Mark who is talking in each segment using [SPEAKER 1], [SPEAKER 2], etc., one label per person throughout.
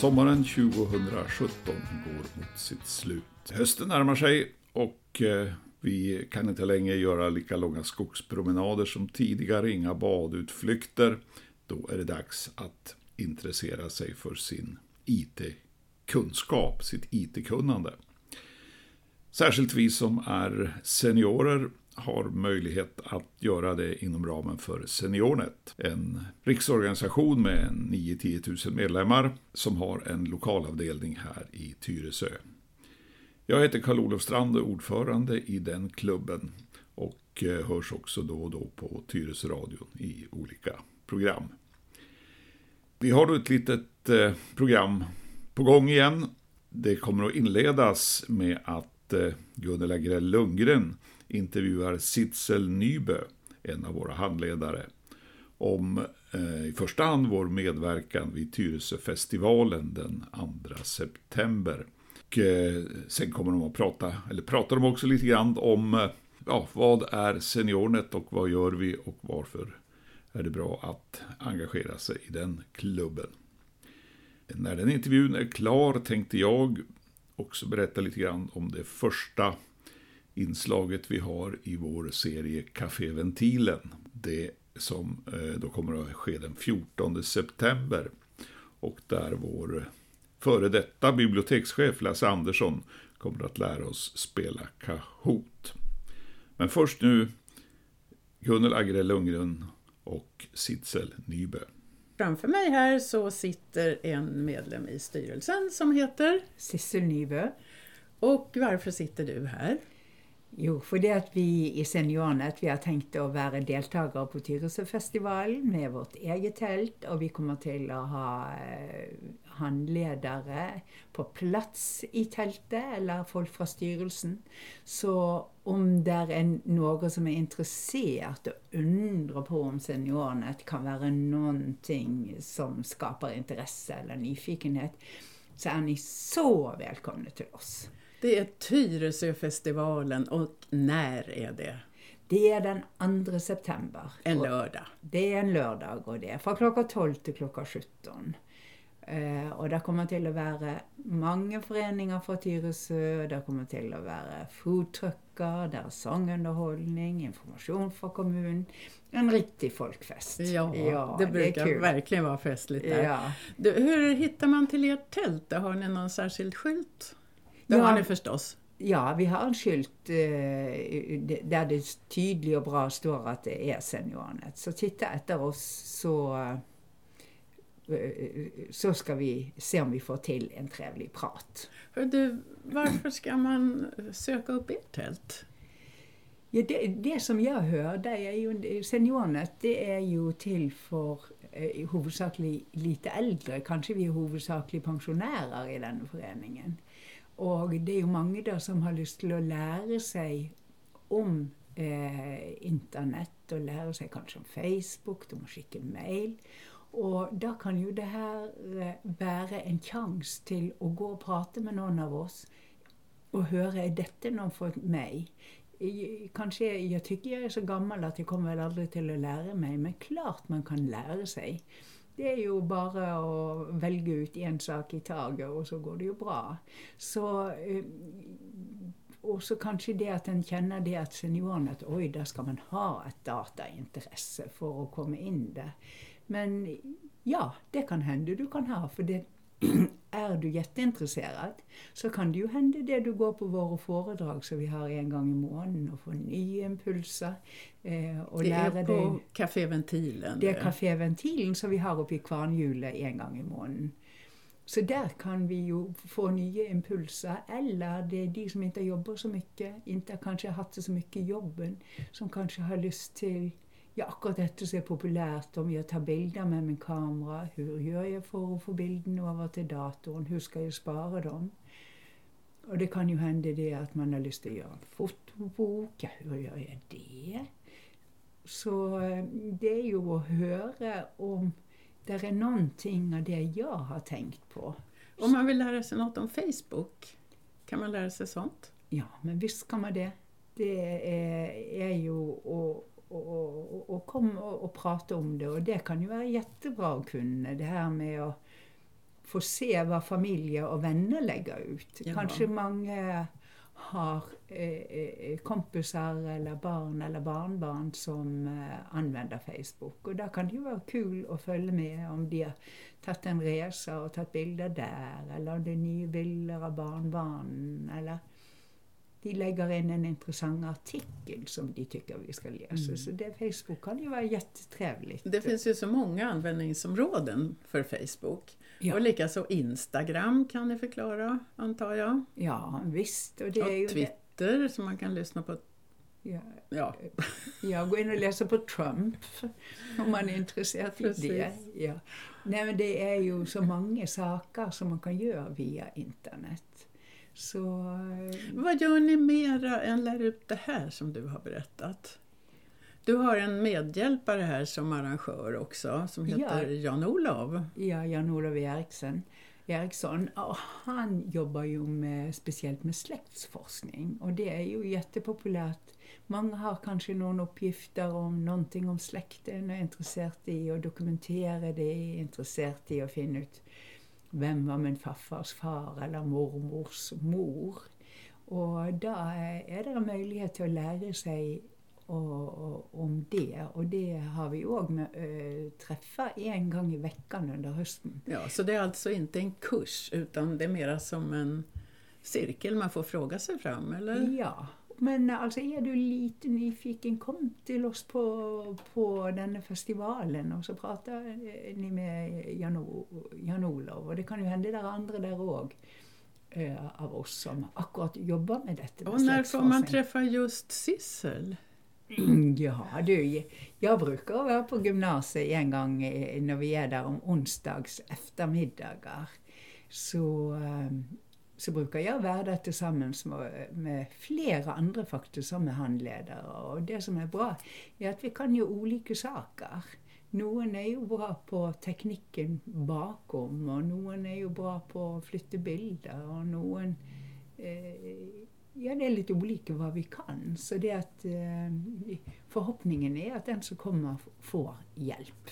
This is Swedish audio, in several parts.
[SPEAKER 1] Sommaren 2017 går mot sitt slut. Hösten närmar sig och eh, vi kan inte längre göra lika långa skogspromenader som tidigare, inga badutflykter. Då är det dags att intressera sig för sin IT-kunskap, sitt IT-kunnande. Särskilt vi som är seniorer har möjlighet att göra det inom ramen för Seniornet. En riksorganisation med 9-10 000 medlemmar som har en lokalavdelning här i Tyresö. Jag heter Karl-Olof Strand och är ordförande i den klubben och eh, hörs också då och då på Tyresöradion i olika program. Vi har då ett litet eh, program på gång igen. Det kommer att inledas med att eh, Gunnel Agrell Lundgren intervjuar Sitzel Nybö, en av våra handledare, om eh, i första hand vår medverkan vid Tyresöfestivalen den 2 september. Och, eh, sen kommer de att prata, eller pratar de också lite grann om eh, ja, vad är Seniornet och vad gör vi och varför är det bra att engagera sig i den klubben. När den intervjun är klar tänkte jag också berätta lite grann om det första inslaget vi har i vår serie Café Ventilen. Det som eh, då kommer att ske den 14 september. Och där vår före detta bibliotekschef Lasse Andersson kommer att lära oss spela Kahoot. Men först nu Gunnel Agrell Lundgren och Sitzel Nybö.
[SPEAKER 2] Framför mig här så sitter en medlem i styrelsen som heter
[SPEAKER 3] Sissel Nybø.
[SPEAKER 2] Och varför sitter du här?
[SPEAKER 3] Jo, fordi at vi i Seniornet vi har tenkt å være deltakere på Tyresøfestivalen med vårt eget telt, og vi kommer til å ha eh, håndledere på plats i teltet, eller folk fra styrelsen. Så om det er noen som er interessert og undrer på om Seniornet kan være noen ting som skaper interesse eller nyfikenhet, så er ni så velkomne til oss.
[SPEAKER 2] Det är Tyresöfestivalen och när är det?
[SPEAKER 3] Det är den 2 september.
[SPEAKER 2] En lördag?
[SPEAKER 3] Det är en lördag och det är från klockan 12 till klockan 17. Uh, og det kommer til å være mange foreninger fra Tyresø. Det kommer til å være foodtrucker, det er sangunderholdning, informasjon fra kommunen. En riktig folkfest.
[SPEAKER 2] Ja, ja det brukar det verkligen vara festligt där. Ja. Du, hur hittar man till ert tält? Har ni någon särskild skylt? Det har ni förstås.
[SPEAKER 3] Ja, vi har en skylt eh, där det tydligt och bra står att det är Seniornet. Så titta efter oss så, eh, så ska vi se om vi får till en trevlig prat.
[SPEAKER 2] Du, varför ska man söka upp ert tält?
[SPEAKER 3] Ja, det, det som jag hör, det är ju, Seniornet det är ju till för eh, huvudsakligen lite äldre, kanske vi är huvudsakligen pensionärer i den föreningen. Og det er jo mange da som har lyst til å lære seg om eh, internett, og lære seg kanskje om Facebook, de må skikke mail. Og da kan jo det her eh, være en sjanse til å gå og prate med noen av oss og høre er dette noe for meg. Kanskje jeg tykker jeg er så gammel at jeg kommer vel aldri til å lære meg, men klart man kan lære seg. Det är ju bara att välja ut en sak i taget, och så går det ju bra. Så eh, och så kanske det att en känner det att senioren att oj, där ska man ha ett dataintresse för att komma in där. Men ja, det kan hända, du kan ha. för det, er du jätteintresserad så kan det ju hända det du går på våra föredrag som vi har en gång i månaden och får nya impulser.
[SPEAKER 2] Eh, och det är på dig. Café Ventilen?
[SPEAKER 3] Det är Café Ventilen som vi har uppe i Kvarnhjulet en gång i månaden. Så där kan vi ju få nya impulser. Eller det är de som inte jobbar så mycket, inte kanske har haft så mycket jobben, som kanske har lust till ja, akkurat dette som er populært, om jeg tar bilder med min kamera. Hur gjør jeg for å få bildene over til datoren? Hvor skal jeg spare dem? Og det kan jo hende det at man har lyst til å gjøre en fotobok. Ja, hvordan gjør jeg det? Så eh, det er jo å høre om det er noen ting av det jeg har tenkt på.
[SPEAKER 2] Om man vill lära sig något om Facebook, kan man lära sig sånt?
[SPEAKER 3] Ja, men visst kan man det. Det är, är ju att och, och komma och, och, prata om det. Och det kan ju vara jättebra att kunna. Det här med att få se hva familie og venner legger ut. Ja. Kanskje mange har eh, eh, kompiser eller barn eller barnebarn som eh, anvender Facebook. Og da kan det jo være kul å følge med om de har tatt en racer og tatt bilder der, eller om det er nye bilder av barnebarn, eller de legger inn en interessant artikel som de tycker vi ska läsa. Mm. Så det, Facebook kan ju vara jättetrevligt.
[SPEAKER 2] Det finns ju så många användningsområden för Facebook. Ja. Och likaså Instagram kan ni förklara, antar jag?
[SPEAKER 3] Ja, visst.
[SPEAKER 2] Och, det och är ju Twitter det. som man kan lyssna på.
[SPEAKER 3] Ja. Ja. ja, gå in och läsa på Trump om man är intresserad av det. Ja. Nej, men det är ju så många saker som man kan göra via internet. Så...
[SPEAKER 2] Vad gör ni mera än lär ut det här som du har berättat? Du har en medhjälpare här som arrangör också som heter ja. Jan-Olov.
[SPEAKER 3] Ja, Jan-Olov Eriksson. Eriksson. Och han jobbar ju med, speciellt med släktsforskning och det är ju jättepopulärt. Många har kanske någon uppgifter om någonting om släkten och är intresserade i att dokumentera det, är intresserade i att finna ut vem var min farfars far eller mormors mor. Och då är det en möjlighet att lära sig om det. Och det har vi också äh, träffat en gång i veckan under hösten.
[SPEAKER 2] Ja, så det är alltså inte en kurs utan det är mera som en cirkel man får fråga sig fram, eller?
[SPEAKER 3] Ja, men alltså är du lite nyfiken, kom till oss på, på den festivalen och så pratar ni med Jan-Olov. Och det kan ju hända där andra där också eh, av oss som akkurat jobbar med detta.
[SPEAKER 2] Och när får man träffa just Sissel?
[SPEAKER 3] Ja du, jag brukar vara på gymnasiet en gång när vi är där om onsdags eftermiddagar. Så ehm, så brukar jag vara där tillsammans med, med flera andra faktiskt som är handledare. Och det som är bra är att vi kan ju olika saker. Någon är ju bra på tekniken bakom och någon är ju bra på att flytta bilder och någon eh, Ja, det är lite olika vad vi kan. Så det att eh, förhoppningen är att den som kommer får hjälp.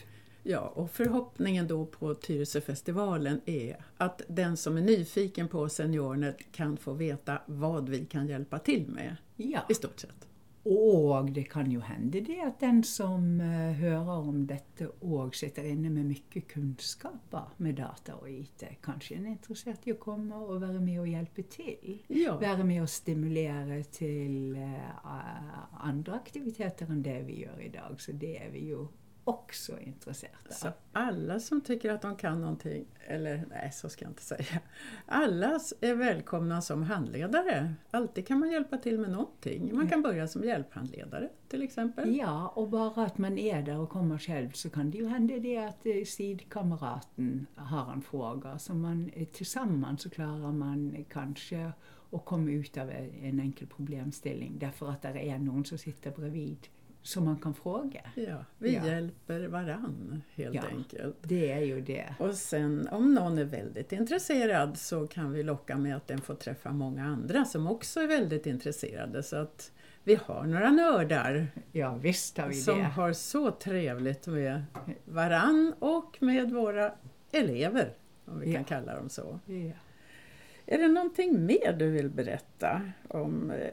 [SPEAKER 2] Ja, och förhoppningen då på Tyresöfestivalen är att den som är nyfiken på SeniorNet kan få veta vad vi kan hjälpa till med. Ja. I stort sett.
[SPEAKER 3] Och det kan ju hända det att den som uh, hör om detta och sitter inne med mycket kunskaper med data och IT kanske är intresserad av att komma och vara med och hjälpa till. Ja. Vara med och stimulera till uh, andra aktiviteter än det vi gör idag. Så det är vi ju också intresserade
[SPEAKER 2] Så alla som tycker att de kan någonting, eller nej så ska jag inte säga. Alla är välkomna som handledare. Alltid kan man hjälpa till med någonting. Man kan börja som hjälphandledare till exempel.
[SPEAKER 3] Ja, och bara att man är där och kommer själv så kan det ju hända det att eh, sidkamraten har en fråga. Så man, eh, tillsammans så klarar man kanske att komma ut av en enkel problemställning därför att det är någon som sitter bredvid som man kan fråga.
[SPEAKER 2] Ja, vi ja. hjälper varann helt
[SPEAKER 3] ja,
[SPEAKER 2] enkelt.
[SPEAKER 3] det är ju det.
[SPEAKER 2] Och sen om någon är väldigt intresserad så kan vi locka med att den får träffa många andra som också är väldigt intresserade. Så att vi har några nördar
[SPEAKER 3] ja, visst har vi
[SPEAKER 2] som
[SPEAKER 3] det.
[SPEAKER 2] har så trevligt med varann och med våra elever, om vi ja. kan kalla dem så. Är det någonting mer du vill berätta om eh,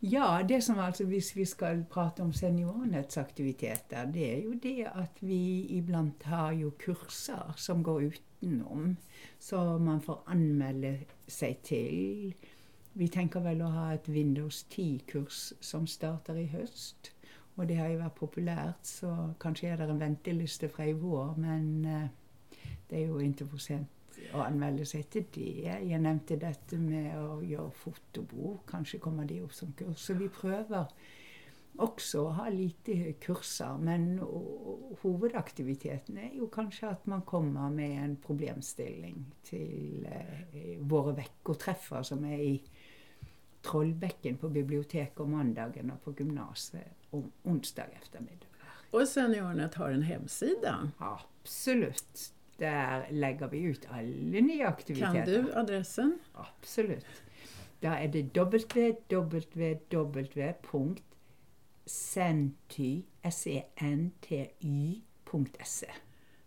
[SPEAKER 3] Ja, det som alltså, hvis vi ska prata om SeniorNets aktiviteter, det är ju det att vi ibland har ju kurser som går utenom, så man får anmäla sig till. Vi tänker väl att ha ett Windows 10-kurs som startar i höst. Och det har ju varit populärt, så kanske är det en väntelista från i vår, men eh, det är ju inte för sent och anmäla sig till det. Jag nämnde detta med att göra fotobok, kanske kommer det upp som kurs. Så vi prövar också att ha lite kurser, men huvudaktiviteten är ju kanske att man kommer med en problemställning till eh, våra veckoträffar som är i Trollbäcken på biblioteket om måndagen och på gymnasiet om onsdag eftermiddag.
[SPEAKER 2] Och Seniornet har en hemsida?
[SPEAKER 3] Absolut. Där lägger vi ut alla nya aktiviteter.
[SPEAKER 2] Kan du adressen?
[SPEAKER 3] Absolut. Där är det www.senty.se.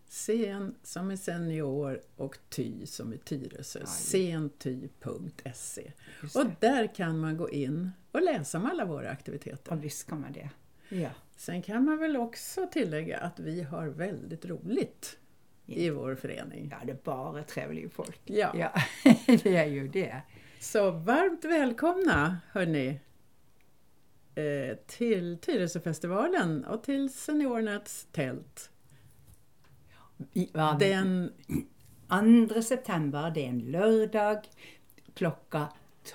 [SPEAKER 2] Sen som är senior och Ty som är Tyresö. Senty.se. Och där kan man gå in och läsa om alla våra aktiviteter.
[SPEAKER 3] Och visst ska man det. Ja.
[SPEAKER 2] Sen kan man väl också tillägga att vi har väldigt roligt i vår förening.
[SPEAKER 3] ja, det är bara trevliga folk.
[SPEAKER 2] Ja.
[SPEAKER 3] Ja, det är ju det.
[SPEAKER 2] Så varmt välkomna hörni eh, till Tyresöfestivalen och till Seniornets tält.
[SPEAKER 3] Ja,
[SPEAKER 2] Den
[SPEAKER 3] 2 september, det är en lördag, klocka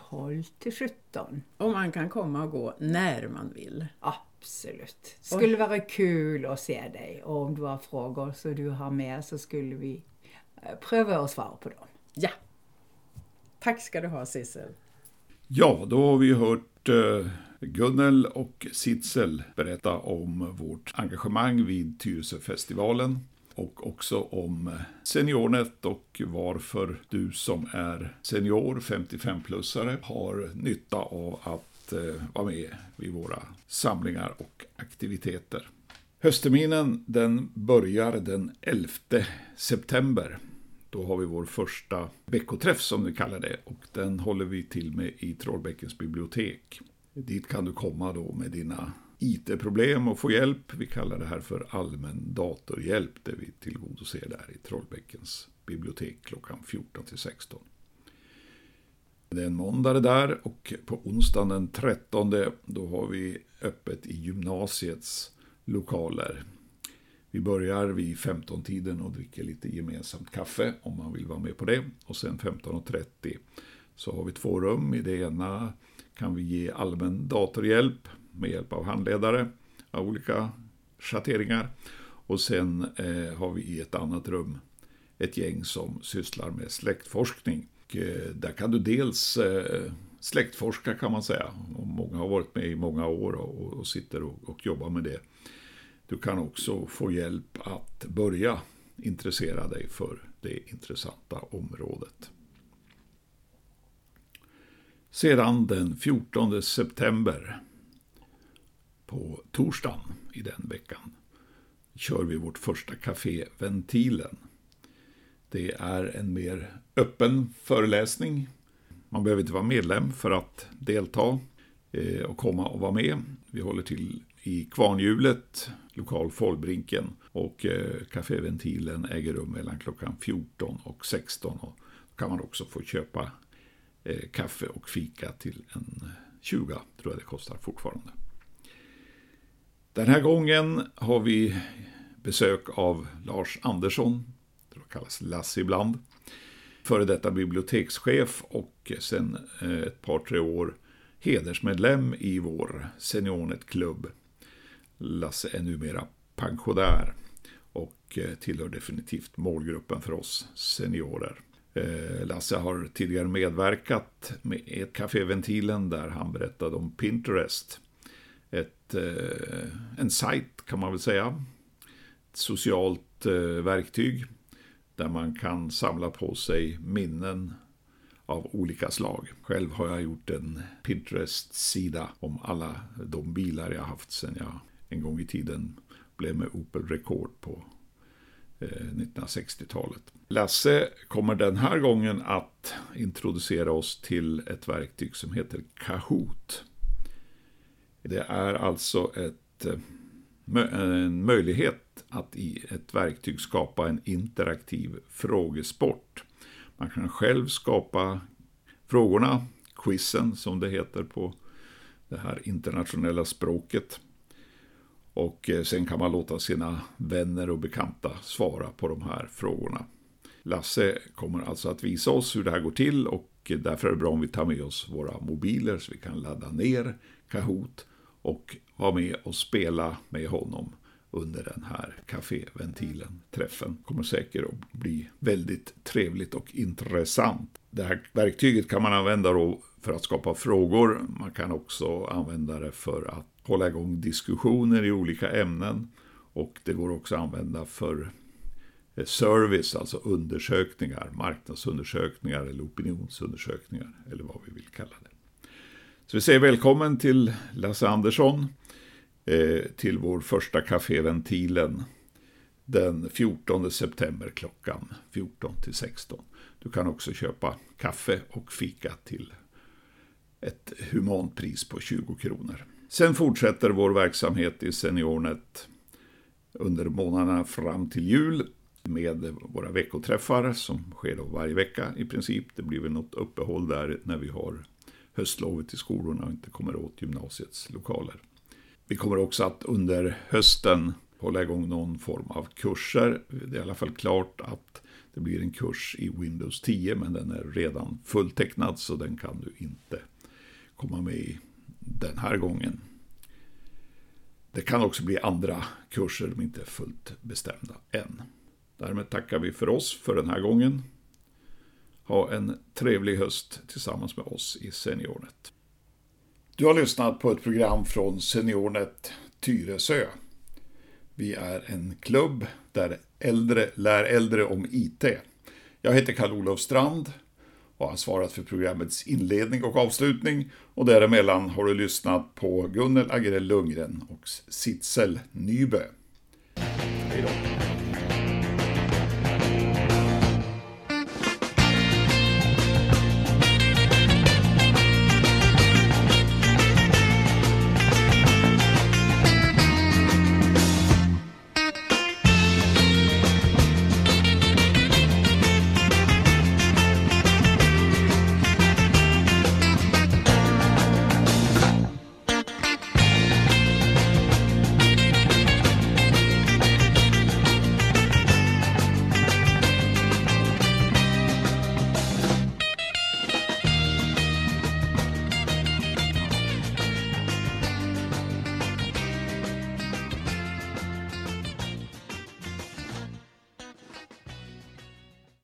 [SPEAKER 3] 12 till 17.
[SPEAKER 2] Och man kan komma och gå när man vill.
[SPEAKER 3] Absolut. Skulle vara kul att se dig och om du har frågor så du har med så skulle vi eh, pröva att svara på dem.
[SPEAKER 2] Ja! Tack ska du ha Sissel.
[SPEAKER 1] Ja, då har vi hört eh, Gunnel och Sitzel berätta om vårt engagemang vid Tyresöfestivalen och också om eh, Seniornet och varför du som är senior, 55-plussare, har nytta av att eh, vara med vid våra samlingar och aktiviteter. Höstterminen den börjar den 11 september. Då har vi vår första veckoträff som vi kallar det och den håller vi till med i Trollbäckens bibliotek. Dit kan du komma då med dina IT-problem och få hjälp. Vi kallar det här för allmän datorhjälp det vi tillgodoser där i Trollbäckens bibliotek klockan 14 till 16. Det är en måndag det där och på onsdagen den 13 då har vi öppet i gymnasiets lokaler. Vi börjar vid 15-tiden och dricker lite gemensamt kaffe om man vill vara med på det. Och sen 15.30 så har vi två rum. I det ena kan vi ge allmän datorhjälp med hjälp av handledare av olika schatteringar. Och sen eh, har vi i ett annat rum ett gäng som sysslar med släktforskning. Och, eh, där kan du dels eh, släktforska kan man säga. Och många har varit med i många år och, och sitter och, och jobbar med det. Du kan också få hjälp att börja intressera dig för det intressanta området. Sedan den 14 september på torsdagen i den veckan kör vi vårt första café Ventilen. Det är en mer öppen föreläsning. Man behöver inte vara medlem för att delta eh, och komma och vara med. Vi håller till i Kvarnhjulet, lokal Folbrinken och eh, Café Ventilen äger rum mellan klockan 14 och 16. Och då kan man också få köpa eh, kaffe och fika till en 20 tror jag det kostar fortfarande. Den här gången har vi besök av Lars Andersson, det kallas Lasse ibland, före detta bibliotekschef och sen eh, ett par, tre år hedersmedlem i vår Seniornet-klubb. Lasse är numera pensionär och eh, tillhör definitivt målgruppen för oss seniorer. Eh, Lasse har tidigare medverkat med ett Café Ventilen där han berättade om Pinterest. Ett, eh, en sajt kan man väl säga. Ett socialt eh, verktyg där man kan samla på sig minnen av olika slag. Själv har jag gjort en Pinterest-sida om alla de bilar jag haft sedan jag en gång i tiden blev med Opel Rekord på eh, 1960-talet. Lasse kommer den här gången att introducera oss till ett verktyg som heter Kahoot. Det är alltså ett, eh, en möjlighet att i ett verktyg skapa en interaktiv frågesport. Man kan själv skapa frågorna, quizen som det heter på det här internationella språket. Och eh, sen kan man låta sina vänner och bekanta svara på de här frågorna. Lasse kommer alltså att visa oss hur det här går till och eh, därför är det bra om vi tar med oss våra mobiler så vi kan ladda ner Kahoot och vara med och spela med honom under den här kaféventilen-träffen. kommer säkert att bli väldigt trevligt och intressant. Det här verktyget kan man använda då för att skapa frågor. Man kan också använda det för att hålla igång diskussioner i olika ämnen. Och det går också att använda för eh, service, alltså undersökningar, marknadsundersökningar eller opinionsundersökningar, eller vad vi vill kalla det. Så vi säger välkommen till Lasse Andersson eh, till vår första Café Ventilen den 14 september klockan 14 till 16. Du kan också köpa kaffe och fika till ett humant pris på 20 kronor. Sen fortsätter vår verksamhet i SeniorNet under månaderna fram till jul med våra veckoträffar som sker då varje vecka i princip. Det blir väl något uppehåll där när vi har höstlovet i skolorna och inte kommer åt gymnasiets lokaler. Vi kommer också att under hösten hålla igång någon form av kurser. Det är i alla fall klart att det blir en kurs i Windows 10 men den är redan fulltecknad så den kan du inte komma med i den här gången. Det kan också bli andra kurser, de är inte fullt bestämda än. Därmed tackar vi för oss för den här gången. Ha en trevlig höst tillsammans med oss i SeniorNet. Du har lyssnat på ett program från SeniorNet Tyresö. Vi är en klubb där äldre lär äldre om IT. Jag heter Karl-Olof Strand och har svarat för programmets inledning och avslutning och däremellan har du lyssnat på Gunnel Agrell Lundgren och Sitzel Nybö. Hej då.